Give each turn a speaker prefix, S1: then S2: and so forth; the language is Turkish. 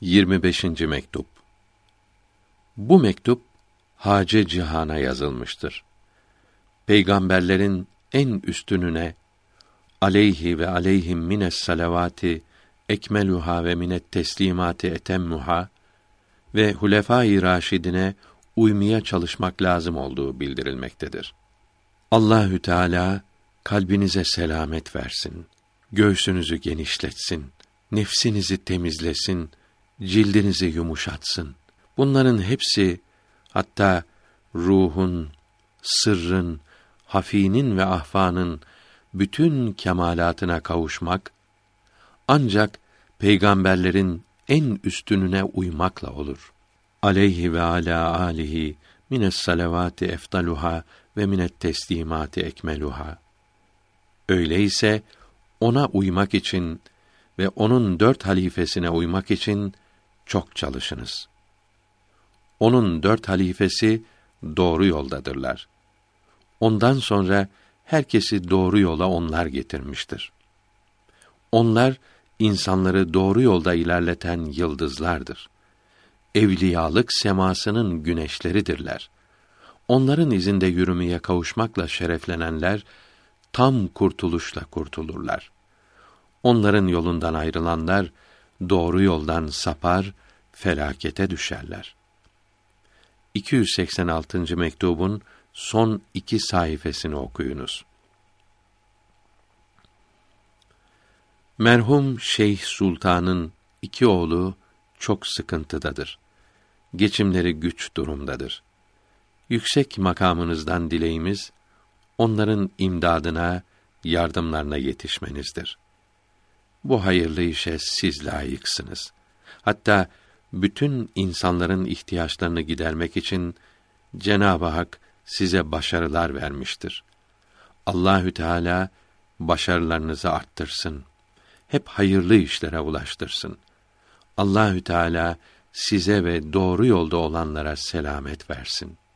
S1: 25. mektup. Bu mektup Hacı Cihan'a yazılmıştır. Peygamberlerin en üstününe aleyhi ve aleyhim mines salavati ekmeluha ve minet teslimati etemmuha ve hulefâ-i raşidine uymaya çalışmak lazım olduğu bildirilmektedir. Allahü Teala kalbinize selamet versin. Göğsünüzü genişletsin. Nefsinizi temizlesin. Cildinizi yumuşatsın. Bunların hepsi hatta ruhun, sırrın, hafinin ve ahfanın bütün kemalatına kavuşmak ancak peygamberlerin en üstününe uymakla olur. Aleyhi ve ala alihi mines salavati eftaluha ve minet teslimati ekmeluha. Öyleyse ona uymak için ve onun dört halifesine uymak için çok çalışınız. Onun dört halifesi doğru yoldadırlar. Ondan sonra herkesi doğru yola onlar getirmiştir. Onlar insanları doğru yolda ilerleten yıldızlardır. Evliyalık semasının güneşleridirler. Onların izinde yürümeye kavuşmakla şereflenenler tam kurtuluşla kurtulurlar. Onların yolundan ayrılanlar doğru yoldan sapar, felakete düşerler. 286. mektubun son iki sayfasını okuyunuz. Merhum Şeyh Sultan'ın iki oğlu çok sıkıntıdadır. Geçimleri güç durumdadır. Yüksek makamınızdan dileğimiz onların imdadına, yardımlarına yetişmenizdir. Bu hayırlı işe siz layıksınız. Hatta bütün insanların ihtiyaçlarını gidermek için Cenab-ı Hak size başarılar vermiştir. Allahü Teala başarılarınızı arttırsın. Hep hayırlı işlere ulaştırsın. Allahü Teala size ve doğru yolda olanlara selamet versin.''